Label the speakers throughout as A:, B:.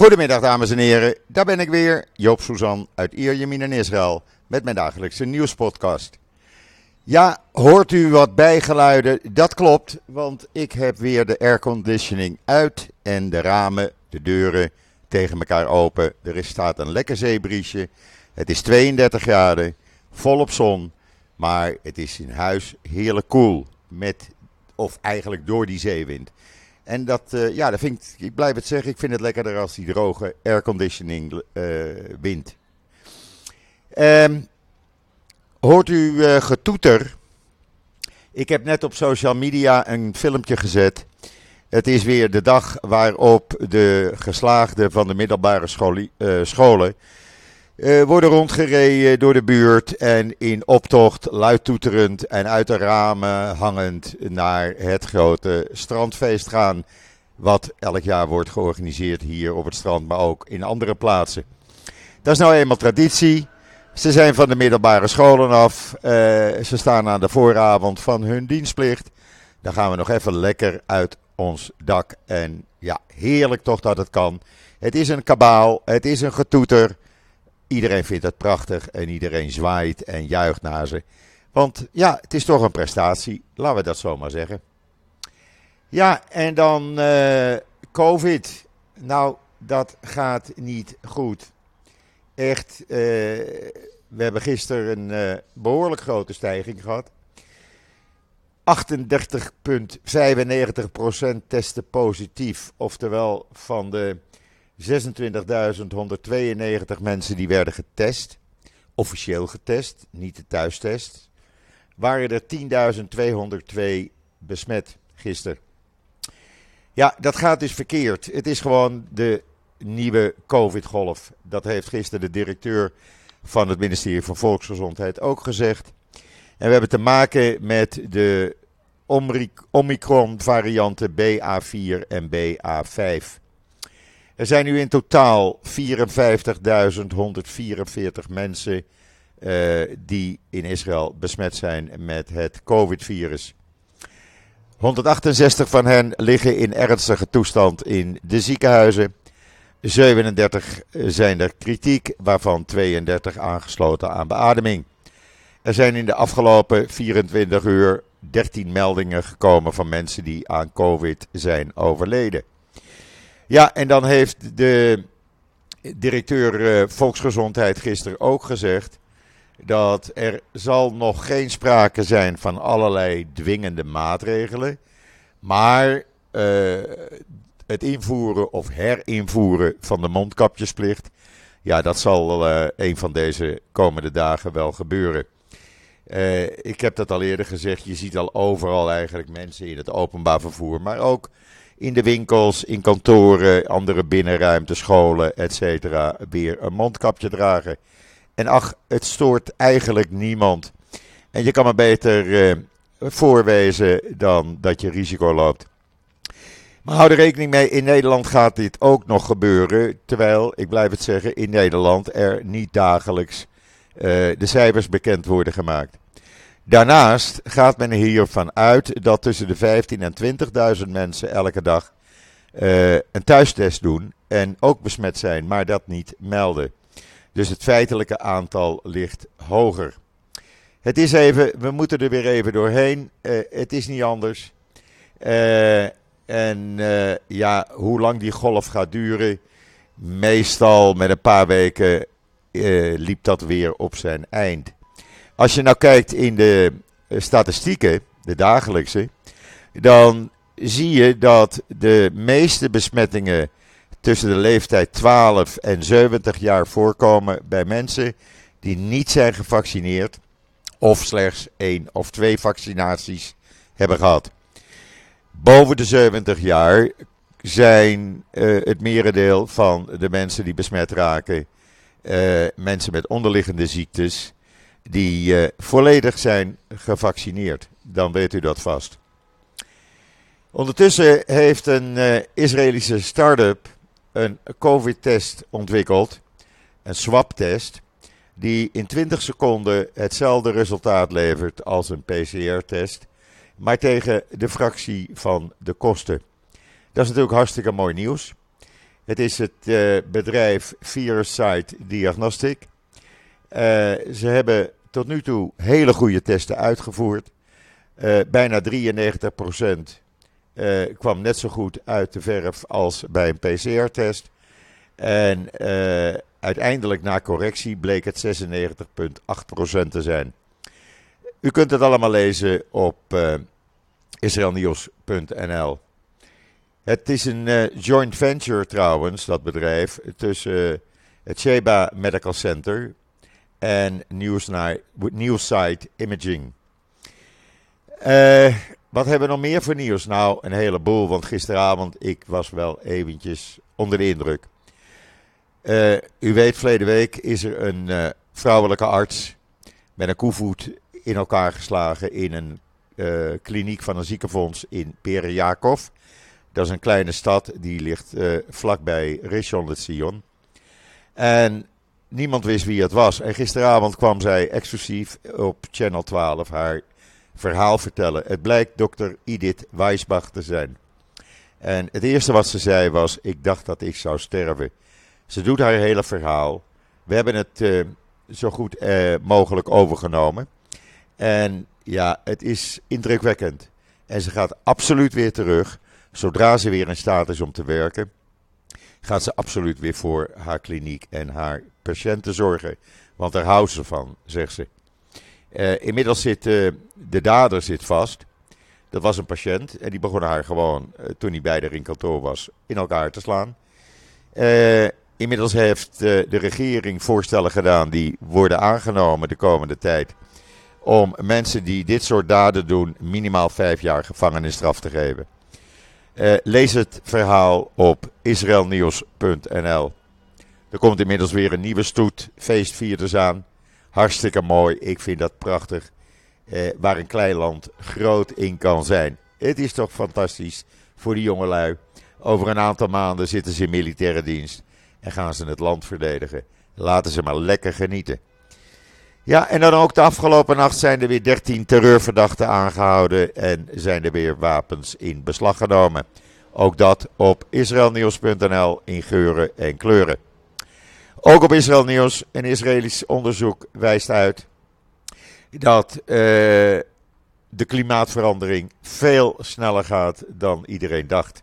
A: Goedemiddag dames en heren, daar ben ik weer, Joop Suzan uit Ierjemien in Israël met mijn dagelijkse nieuwspodcast. Ja, hoort u wat bijgeluiden? Dat klopt, want ik heb weer de airconditioning uit en de ramen, de deuren tegen elkaar open. Er staat een lekker zeebriesje, het is 32 graden, volop zon, maar het is in huis heerlijk koel met, of eigenlijk door die zeewind. En dat, uh, ja, dat vind ik, ik blijf het zeggen, ik vind het lekkerder als die droge airconditioning uh, wind. Um, hoort u uh, getoeter? Ik heb net op social media een filmpje gezet. Het is weer de dag waarop de geslaagden van de middelbare scholen uh, worden rondgereden door de buurt en in optocht luidtoeterend en uit de ramen hangend naar het grote strandfeest gaan. Wat elk jaar wordt georganiseerd hier op het strand, maar ook in andere plaatsen. Dat is nou eenmaal traditie. Ze zijn van de middelbare scholen af. Uh, ze staan aan de vooravond van hun dienstplicht. Dan gaan we nog even lekker uit ons dak. En ja, heerlijk toch dat het kan. Het is een kabaal, het is een getoeter. Iedereen vindt het prachtig en iedereen zwaait en juicht naar ze. Want ja, het is toch een prestatie, laten we dat zo maar zeggen. Ja, en dan uh, COVID. Nou, dat gaat niet goed. Echt, uh, we hebben gisteren een uh, behoorlijk grote stijging gehad. 38,95% testen positief. Oftewel van de 26.192 mensen die werden getest, officieel getest, niet de thuistest, waren er 10.202 besmet gisteren. Ja, dat gaat dus verkeerd. Het is gewoon de nieuwe COVID-golf. Dat heeft gisteren de directeur van het ministerie van Volksgezondheid ook gezegd. En we hebben te maken met de Omicron-varianten BA4 en BA5. Er zijn nu in totaal 54.144 mensen uh, die in Israël besmet zijn met het COVID-virus. 168 van hen liggen in ernstige toestand in de ziekenhuizen. 37 zijn er kritiek, waarvan 32 aangesloten aan beademing. Er zijn in de afgelopen 24 uur 13 meldingen gekomen van mensen die aan COVID zijn overleden. Ja, en dan heeft de directeur uh, Volksgezondheid gisteren ook gezegd dat er zal nog geen sprake zijn van allerlei dwingende maatregelen, maar uh, het invoeren of herinvoeren van de mondkapjesplicht, ja, dat zal uh, een van deze komende dagen wel gebeuren. Ik heb dat al eerder gezegd, je ziet al overal eigenlijk mensen in het openbaar vervoer, maar ook in de winkels, in kantoren, andere binnenruimtes, scholen, etc. weer een mondkapje dragen. En ach, het stoort eigenlijk niemand. En je kan maar beter uh, voorwezen dan dat je risico loopt. Maar hou er rekening mee, in Nederland gaat dit ook nog gebeuren. Terwijl, ik blijf het zeggen, in Nederland er niet dagelijks uh, de cijfers bekend worden gemaakt. Daarnaast gaat men hiervan uit dat tussen de 15.000 en 20.000 mensen elke dag uh, een thuistest doen en ook besmet zijn, maar dat niet melden. Dus het feitelijke aantal ligt hoger. Het is even, we moeten er weer even doorheen. Uh, het is niet anders. Uh, en ja, hoe lang die golf gaat duren, meestal met een paar weken liep dat weer op zijn eind. Als je nou kijkt in de eh, statistieken, de dagelijkse, dan zie je dat de meeste besmettingen tussen de leeftijd 12 en 70 jaar voorkomen bij mensen die niet zijn gevaccineerd of slechts één of twee vaccinaties hebben gehad. Boven de 70 jaar zijn uh, het merendeel van de mensen die besmet raken uh, mensen met onderliggende ziektes die uh, volledig zijn gevaccineerd. Dan weet u dat vast. Ondertussen heeft een uh, Israëlische start-up een COVID-test ontwikkeld, een swab-test, die in 20 seconden hetzelfde resultaat levert als een PCR-test, maar tegen de fractie van de kosten. Dat is natuurlijk hartstikke mooi nieuws. Het is het bedrijf VirusSite Diagnostic. Ze hebben tot nu toe hele goede testen uitgevoerd. bijna 93% uh, kwam net zo goed uit de verf als bij een PCR-test. En uiteindelijk na correctie bleek het 96,8% te zijn. U kunt het allemaal lezen op uh, israelnieuws.nl. Het is een joint venture trouwens, dat bedrijf, tussen het Sheba Medical Center en Newsite Imaging. Uh, wat hebben we nog meer voor nieuws? Nou, een heleboel, want gisteravond ik was wel eventjes onder de indruk. Uh, u weet, verleden week is er een uh, vrouwelijke arts met een koevoet in elkaar geslagen in een kliniek van een ziekenfonds in Pere Dat is een kleine stad, die ligt vlakbij Rishon LeZion. En niemand wist wie het was. En gisteravond kwam zij exclusief op Channel 12 haar verhaal vertellen. Het blijkt dokter Edith Weisbach te zijn. En het eerste wat ze zei was: Ik dacht dat ik zou sterven. Ze doet haar hele verhaal. We hebben het uh, zo goed uh, mogelijk overgenomen. En ja, het is indrukwekkend. En ze gaat absoluut weer terug. Zodra ze weer in staat is om te werken, gaat ze absoluut weer voor haar kliniek en haar patiënten zorgen. Want daar houdt ze van, zegt ze. Uh, inmiddels zit uh, de dader zit vast. Dat was een patiënt en die begon haar gewoon, uh, toen hij bij de in kantoor was, in elkaar te slaan. inmiddels heeft de regering voorstellen gedaan die worden aangenomen de komende tijd. Om mensen die dit soort daden doen minimaal vijf jaar gevangenisstraf te geven. Lees het verhaal op israelnieuws.nl. Er komt inmiddels weer een nieuwe stoet feestvierders aan. Hartstikke mooi. Ik vind dat prachtig. Eh, waar een klein land groot in kan zijn. Het is toch fantastisch voor die jongelui. Over een aantal maanden zitten ze in militaire dienst. En gaan ze het land verdedigen. Laten ze maar lekker genieten. Ja, en dan ook de afgelopen nacht zijn er weer 13 terreurverdachten aangehouden. En zijn er weer wapens in beslag genomen. Ook dat op israelnieuws.nl in geuren en kleuren. Ook op Israël Nieuws, een Israëlisch onderzoek wijst uit dat uh, de klimaatverandering veel sneller gaat dan iedereen dacht.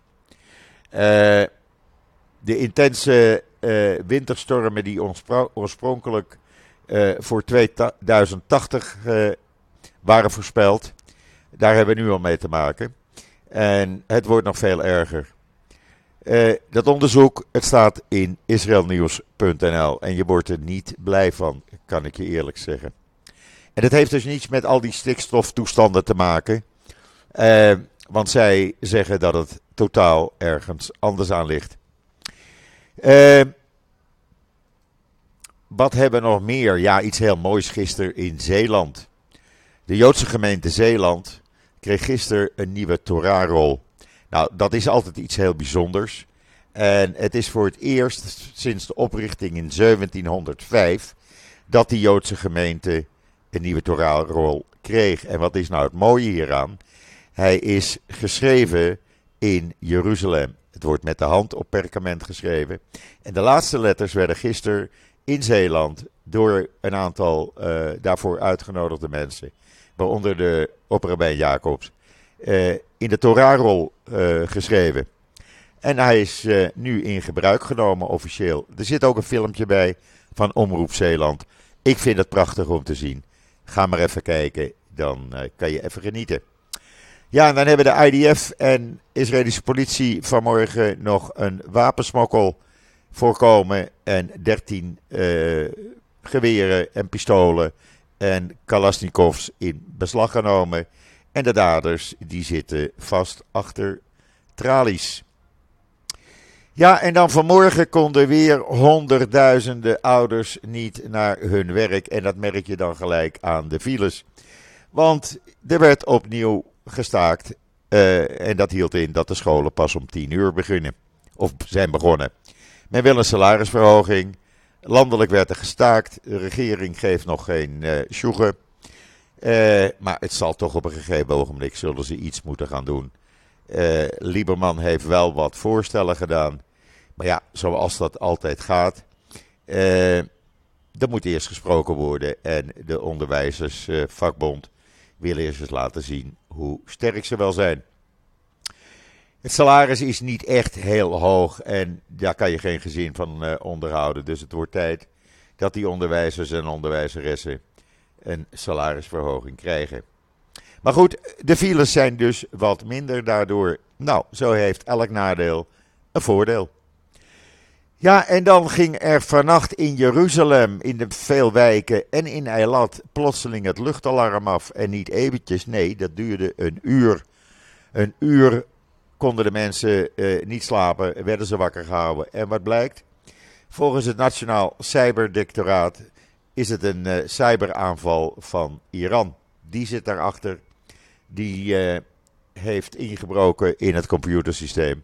A: Uh, de intense uh, winterstormen die oorspronkelijk voor 2080 waren voorspeld, daar hebben we nu al mee te maken. En het wordt nog veel erger. Uh, dat onderzoek, het staat in israelnieuws.nl en je wordt er niet blij van, kan ik je eerlijk zeggen. En dat heeft dus niets met al die stikstoftoestanden te maken, want zij zeggen dat het totaal ergens anders aan ligt. Uh, wat hebben we nog meer? Ja, iets heel moois gisteren in Zeeland. De Joodse gemeente Zeeland kreeg gisteren een nieuwe Torahrol. Nou, dat is altijd iets heel bijzonders. En het is voor het eerst sinds de oprichting in 1705 dat die Joodse gemeente een nieuwe Toraalrol kreeg. En wat is nou het mooie hieraan? Hij is geschreven in Jeruzalem. Het wordt met de hand op perkament geschreven. En de laatste letters werden gisteren in Zeeland door een aantal uh, daarvoor uitgenodigde mensen, waaronder de opperbijn Jacobs, uh, in de Torahrol uh, geschreven. En hij is nu in gebruik genomen officieel. Er zit ook een filmpje bij van Omroep Zeeland. Ik vind het prachtig om te zien. Ga maar even kijken, dan kan je even genieten. Ja, en dan hebben de IDF en Israëlische politie vanmorgen nog een wapensmokkel voorkomen. En 13 uh, geweren en pistolen en kalasnikovs in beslag genomen. En de daders die zitten vast achter tralies. Ja, en dan vanmorgen konden weer honderdduizenden ouders niet naar hun werk. En dat merk je dan gelijk aan de files. Want er werd opnieuw gestaakt. Uh, en dat hield in dat de scholen pas om 10 uur beginnen. Of zijn begonnen. Men wil een salarisverhoging. Landelijk werd er gestaakt. De regering geeft nog geen uh, maar het zal toch op een gegeven ogenblik zullen ze iets moeten gaan doen. Uh, Lieberman heeft wel wat voorstellen gedaan. Maar ja, zoals dat altijd gaat, uh, er moet eerst gesproken worden. En de onderwijzersvakbond wil eerst eens laten zien hoe sterk ze wel zijn. Het salaris is niet echt heel hoog en daar kan je geen gezin van uh, onderhouden. Dus het wordt tijd dat die onderwijzers en onderwijzeressen een salarisverhoging krijgen. Maar goed, de files zijn dus wat minder daardoor. Nou, zo heeft elk nadeel een voordeel. Ja, en dan ging er vannacht in Jeruzalem, in de veel wijken en in Eilat plotseling het luchtalarm af. En niet eventjes, nee, dat duurde een uur. Een uur konden de mensen eh, niet slapen, werden ze wakker gehouden. En wat blijkt? Volgens het Nationaal Cyberdictoraat is het een uh, cyberaanval van Iran. Die zit daarachter. Die uh, heeft ingebroken in het computersysteem.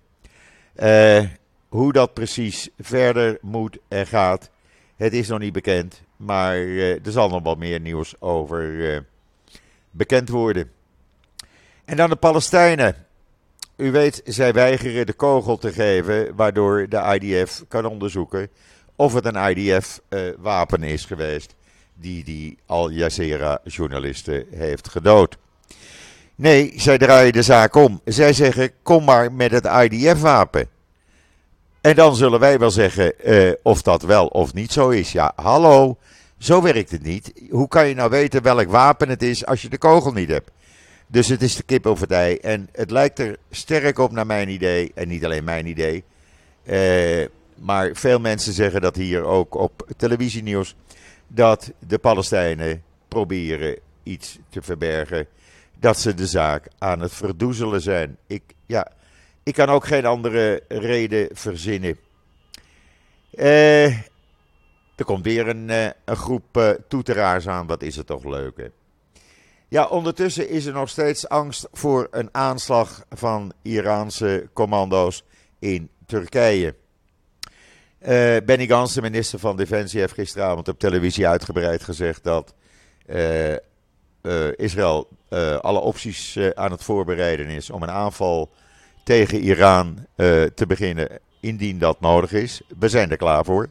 A: Hoe dat precies verder moet en gaat, het is nog niet bekend. Maar er zal nog wel meer nieuws over bekend worden. En dan de Palestijnen. U weet, zij weigeren de kogel te geven, waardoor de IDF kan onderzoeken of het een IDF-wapen is geweest die die Al Jazeera-journalisten heeft gedood. Nee, zij draaien de zaak om. Zij zeggen: kom maar met het IDF-wapen. En dan zullen wij wel zeggen uh, of dat wel of niet zo is. Ja, hallo, zo werkt het niet. Hoe kan je nou weten welk wapen het is als je de kogel niet hebt? Dus het is de kip over ei. En het lijkt er sterk op naar mijn idee. En niet alleen mijn idee. Uh, maar veel mensen zeggen dat hier ook op televisienieuws. Dat de Palestijnen proberen iets te verbergen. Dat ze de zaak aan het verdoezelen zijn. Ik, ja, ik kan ook geen andere reden verzinnen. Uh, er komt weer een, een groep toeteraars aan. Wat is het toch leuk, hè? Ja, ondertussen is er nog steeds angst voor een aanslag van Iraanse commando's in Turkije. Uh, Benny Gans, de minister van Defensie, heeft gisteravond op televisie uitgebreid gezegd dat uh, uh, Israël alle opties aan het voorbereiden is om een aanval tegen Iran te beginnen, indien dat nodig is. We zijn er klaar voor.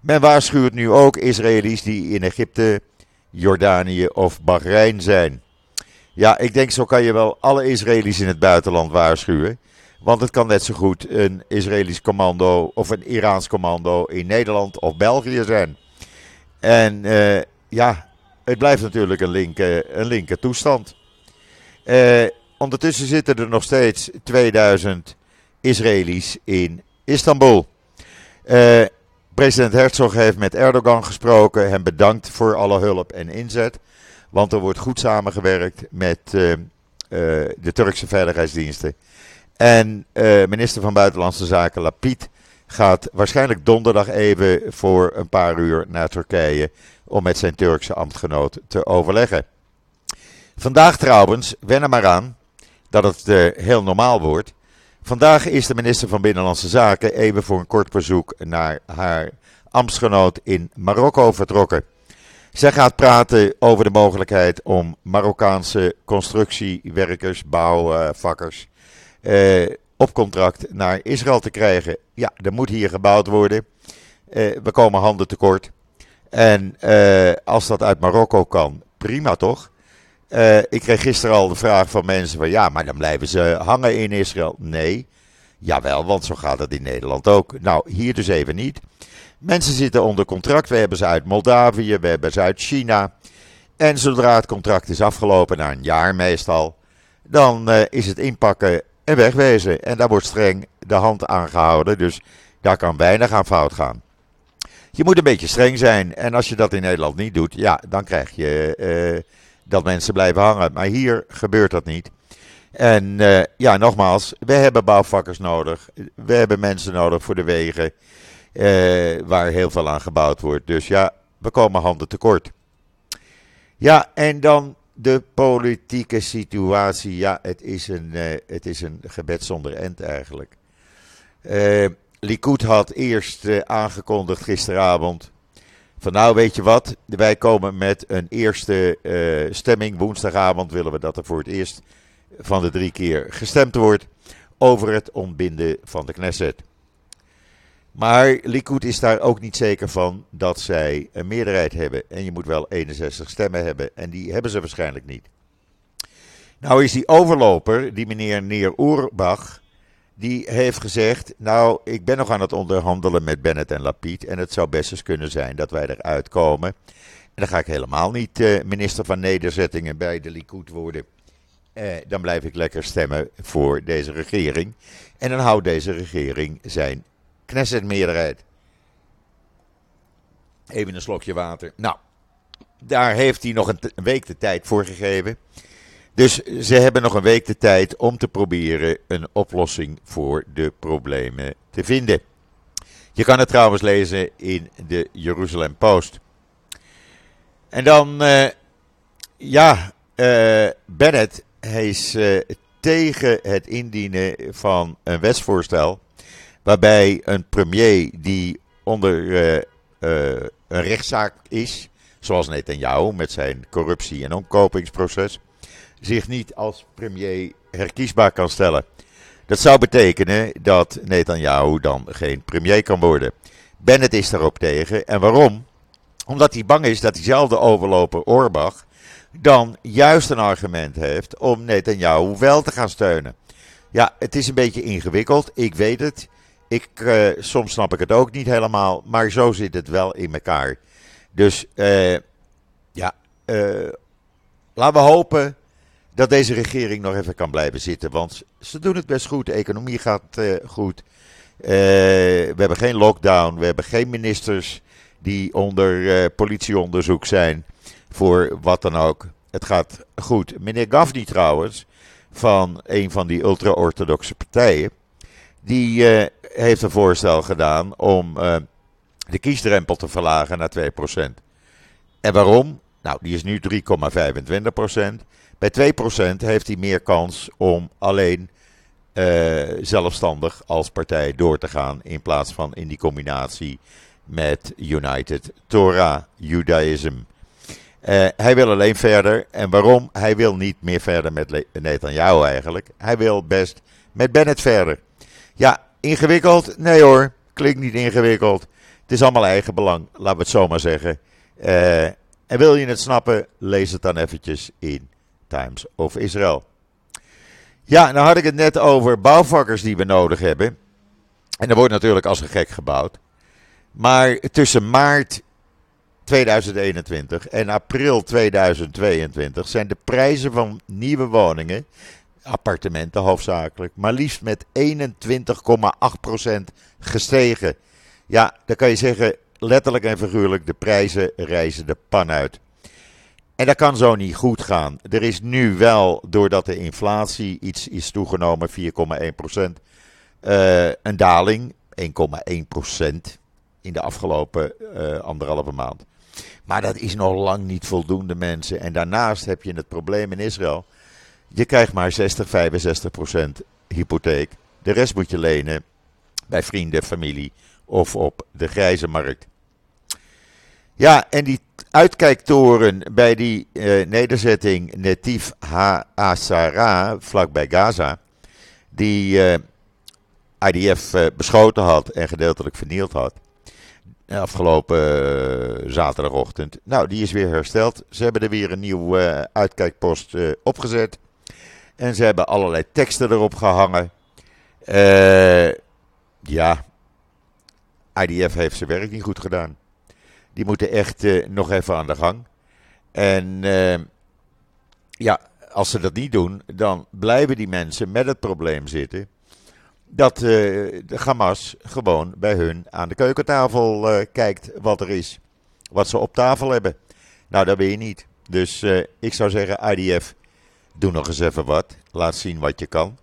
A: Men waarschuwt nu ook Israëli's die in Egypte, Jordanië of Bahrein zijn. Ja, ik denk zo kan je wel alle Israëli's in het buitenland waarschuwen. Want het kan net zo goed een Israëlisch commando of een Iraans commando in Nederland of België zijn. En uh, ja, het blijft natuurlijk een linker, een linker toestand. Uh, ondertussen zitten er nog steeds 2000 Israëli's in Istanbul. Uh, president Herzog heeft met Erdogan gesproken, hem bedankt voor alle hulp en inzet. Want er wordt goed samengewerkt met de Turkse veiligheidsdiensten. En uh, minister van Buitenlandse Zaken Lapid gaat waarschijnlijk donderdag even voor een paar uur naar Turkije om met zijn Turkse ambtgenoot te overleggen. Vandaag trouwens, wen er maar aan dat het heel normaal wordt. Vandaag is de minister van Binnenlandse Zaken even voor een kort bezoek naar haar ambtsgenoot in Marokko vertrokken. Zij gaat praten over de mogelijkheid om Marokkaanse constructiewerkers, bouwvakkers, uh, op contract naar Israël te krijgen. Ja, er moet hier gebouwd worden. Uh, we komen handen tekort. En uh, als dat uit Marokko kan, prima toch? Ik kreeg gisteren al de vraag van mensen van ja, maar dan blijven ze hangen in Israël. Nee, jawel, want zo gaat het in Nederland ook. Nou, hier dus even niet. Mensen zitten onder contract. We hebben ze uit Moldavië, we hebben ze uit China. En zodra het contract is afgelopen, na een jaar meestal, dan is het inpakken en wegwezen. En daar wordt streng de hand aan gehouden. Dus daar kan weinig aan fout gaan. Je moet een beetje streng zijn. En als je dat in Nederland niet doet, ja, dan krijg je uh, dat mensen blijven hangen. Maar hier gebeurt dat niet. En uh, ja, nogmaals, we hebben bouwvakkers nodig. We hebben mensen nodig voor de wegen. Uh, waar heel veel aan gebouwd wordt. Dus ja, we komen handen tekort. Ja, en dan de politieke situatie, ja, het is een, uh, het is een gebed zonder end eigenlijk. Likud had eerst aangekondigd gisteravond. Van nou, weet je wat, wij komen met een eerste stemming. Woensdagavond willen we dat er voor het eerst van de drie keer gestemd wordt over het ontbinden van de Knesset. Maar Likud is daar ook niet zeker van dat zij een meerderheid hebben. En je moet wel 61 stemmen hebben. En die hebben ze waarschijnlijk niet. Nou is die overloper, die meneer Neer Oerbach, die heeft gezegd: Nou, ik ben nog aan het onderhandelen met Bennett en Lapid. En het zou best eens kunnen zijn dat wij eruit komen. En dan ga ik helemaal niet uh, minister van Nederzettingen bij de Likud worden. Uh, dan blijf ik lekker stemmen voor deze regering. En dan houdt deze regering zijn Knesset-meerderheid. Even een slokje water. Nou, daar heeft hij nog een, een week de tijd voor gegeven. Dus ze hebben nog een week de tijd om te proberen een oplossing voor de problemen te vinden. Je kan het trouwens lezen in de Jeruzalem Post. En dan, uh, ja, uh, Bennett is uh, tegen het indienen van een wetsvoorstel. Waarbij een premier die onder een rechtszaak is, zoals Netanyahu met zijn corruptie- en omkopingsproces, zich niet als premier herkiesbaar kan stellen. Dat zou betekenen dat Netanyahu dan geen premier kan worden. Bennett is daarop tegen. En waarom? Omdat hij bang is dat diezelfde overloper Orbach dan juist een argument heeft om Netanyahu wel te gaan steunen. Ja, het is een beetje ingewikkeld, ik weet het. Ik, uh, soms snap ik het ook niet helemaal, maar zo zit het wel in elkaar. Dus uh, ja, uh, laten we hopen dat deze regering nog even kan blijven zitten. Want ze doen het best goed. De economie gaat uh, goed. Uh, we hebben geen lockdown. We hebben geen ministers die onder uh, politieonderzoek zijn. Voor wat dan ook. Het gaat goed. Meneer Gavdi trouwens, van een van die ultra-orthodoxe partijen. Die heeft een voorstel gedaan om de kiesdrempel te verlagen naar 2%. En waarom? Nou, die is nu 3,25%. Bij 2% heeft hij meer kans om alleen uh, zelfstandig als partij door te gaan. In plaats van in die combinatie met United Torah Judaism. Uh, hij wil alleen verder. En waarom? Hij wil niet meer verder met Netanyahu eigenlijk. Hij wil best met Bennett verder. Ja, ingewikkeld? Nee hoor, klinkt niet ingewikkeld. Het is allemaal eigen belang, laten we het zo maar zeggen. Uh, en wil je het snappen, lees het dan eventjes in Times of Israel. Ja, nou had ik het net over bouwvakkers die we nodig hebben. En er wordt natuurlijk als een gek gebouwd. Maar tussen maart 2021 en april 2022 zijn de prijzen van nieuwe woningen, appartementen hoofdzakelijk, maar liefst met 21,8% gestegen. Ja, dan kan je zeggen, letterlijk en figuurlijk, de prijzen reizen de pan uit. En dat kan zo niet goed gaan. Er is nu wel, doordat de inflatie iets is toegenomen, 4,1%, uh, een daling, 1,1% in de afgelopen uh, anderhalve maand. Maar dat is nog lang niet voldoende mensen. En daarnaast heb je het probleem in Israël. Je krijgt maar 60, 65% hypotheek. De rest moet je lenen bij vrienden, familie of op de grijze markt. Ja, en die uitkijktoren bij die uh, nederzetting Netif Ha-Asara, vlakbij Gaza, die uh, IDF uh, beschoten had en gedeeltelijk vernield had, afgelopen zaterdagochtend. Nou, die is weer hersteld. Ze hebben er weer een nieuwe uitkijkpost opgezet. En ze hebben allerlei teksten erop gehangen. ja, IDF heeft zijn werk niet goed gedaan. Die moeten echt uh, nog even aan de gang. En uh, ja, als ze dat niet doen, dan blijven die mensen met het probleem zitten. Dat uh, de Hamas gewoon bij hun aan de keukentafel kijkt wat er is. Wat ze op tafel hebben. Nou, dat weet je niet. Dus ik zou zeggen, IDF, doe nog eens even wat. Laat zien wat je kan.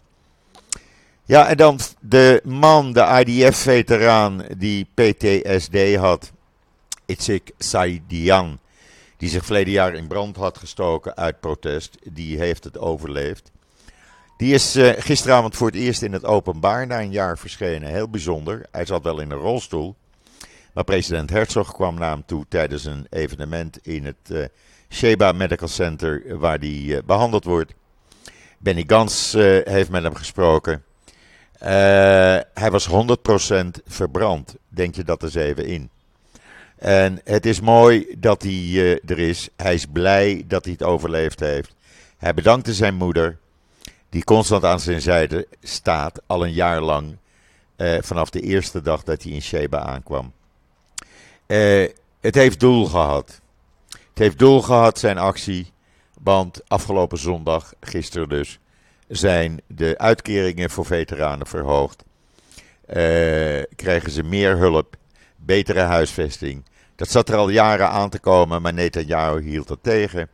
A: Ja, en dan de man, de IDF-veteraan die PTSD had. Itzik Saidian, die zich verleden jaar in brand had gestoken uit protest, die heeft het overleefd. Die is uh, gisteravond voor het eerst in het openbaar na een jaar verschenen. Heel bijzonder. Hij zat wel in een rolstoel. Maar president Herzog kwam naar hem toe tijdens een evenement in het uh, Sheba Medical Center waar hij behandeld wordt. Benny Gans heeft met hem gesproken. hij was 100% verbrand. denk je dat eens even in. En het is mooi dat hij uh, er is. Hij is blij dat hij het overleefd heeft. Hij bedankte zijn moeder, die constant aan zijn zijde staat, al een jaar lang, uh, vanaf de eerste dag dat hij in Sheba aankwam. Uh, het heeft doel gehad. Het heeft doel gehad, zijn actie. Want afgelopen zondag, gisteren dus, zijn de uitkeringen voor veteranen verhoogd. Uh, krijgen ze meer hulp, betere huisvesting. Dat zat er al jaren aan te komen, maar Netanyahu hield dat tegen.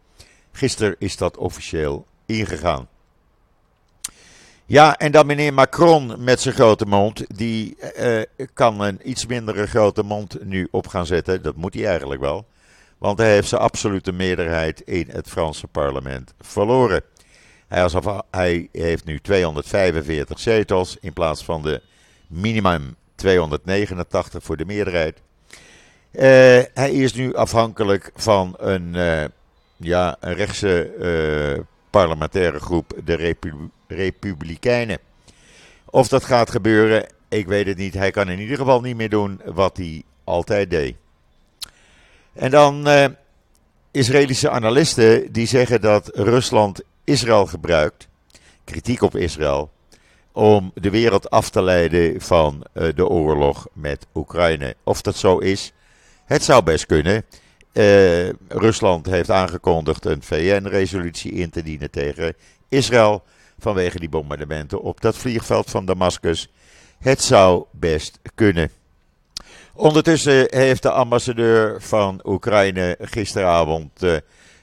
A: Gisteren is dat officieel ingegaan. Ja, en dan meneer Macron met zijn grote mond. Die uh, kan een iets mindere grote mond nu op gaan zetten. Dat moet hij eigenlijk wel. Want hij heeft zijn absolute meerderheid in het Franse parlement verloren. Hij, alsof, hij heeft nu 245 zetels in plaats van de minimum 289 voor de meerderheid. Uh, hij is nu afhankelijk van een, uh, ja, een rechtse uh, parlementaire groep, de Repu Republikeinen. Of dat gaat gebeuren, ik weet het niet. Hij kan in ieder geval niet meer doen wat hij altijd deed. En dan Israëlische analisten die zeggen dat Rusland Israël gebruikt, kritiek op Israël, om de wereld af te leiden van de oorlog met Oekraïne. Of dat zo is, het zou best kunnen. Uh, Rusland heeft aangekondigd een VN-resolutie in te dienen tegen Israël vanwege die bombardementen op dat vliegveld van Damascus. Het zou best kunnen. Ondertussen heeft de ambassadeur van Oekraïne gisteravond uh,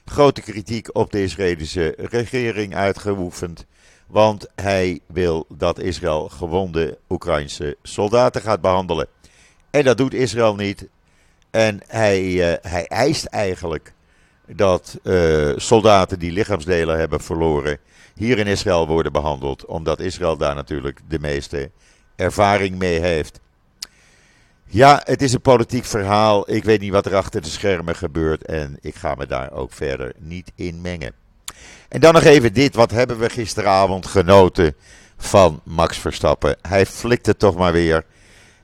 A: grote kritiek op de Israëlische regering uitgeoefend. Want hij wil dat Israël gewonde Oekraïnse soldaten gaat behandelen. En dat doet Israël niet. En hij, uh, hij eist eigenlijk dat uh, soldaten die lichaamsdelen hebben verloren hier in Israël worden behandeld, omdat Israël daar natuurlijk de meeste ervaring mee heeft. Ja, het is een politiek verhaal. Ik weet niet wat er achter de schermen gebeurt en ik ga me daar ook verder niet in mengen. En dan nog even dit. Wat hebben we gisteravond genoten van Max Verstappen? Hij flikte toch maar weer.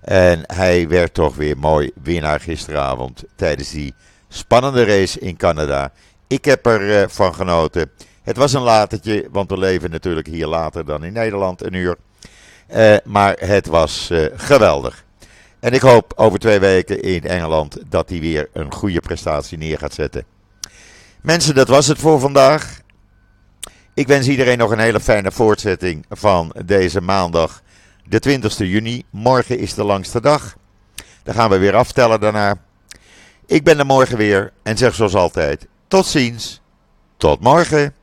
A: En hij werd toch weer mooi winnaar gisteravond tijdens die spannende race in Canada. Ik heb ervan uh, van genoten. Het was een latertje, want we leven natuurlijk hier later dan in Nederland, een uur. Uh, maar het was uh, geweldig. En ik hoop over twee weken in Engeland dat hij weer een goede prestatie neer gaat zetten. Mensen, dat was het voor vandaag. Ik wens iedereen nog een hele fijne voortzetting van deze maandag de 20 juni. Morgen is de langste dag. Dan gaan we weer aftellen daarna. Ik ben er morgen weer en zeg zoals altijd: tot ziens, tot morgen.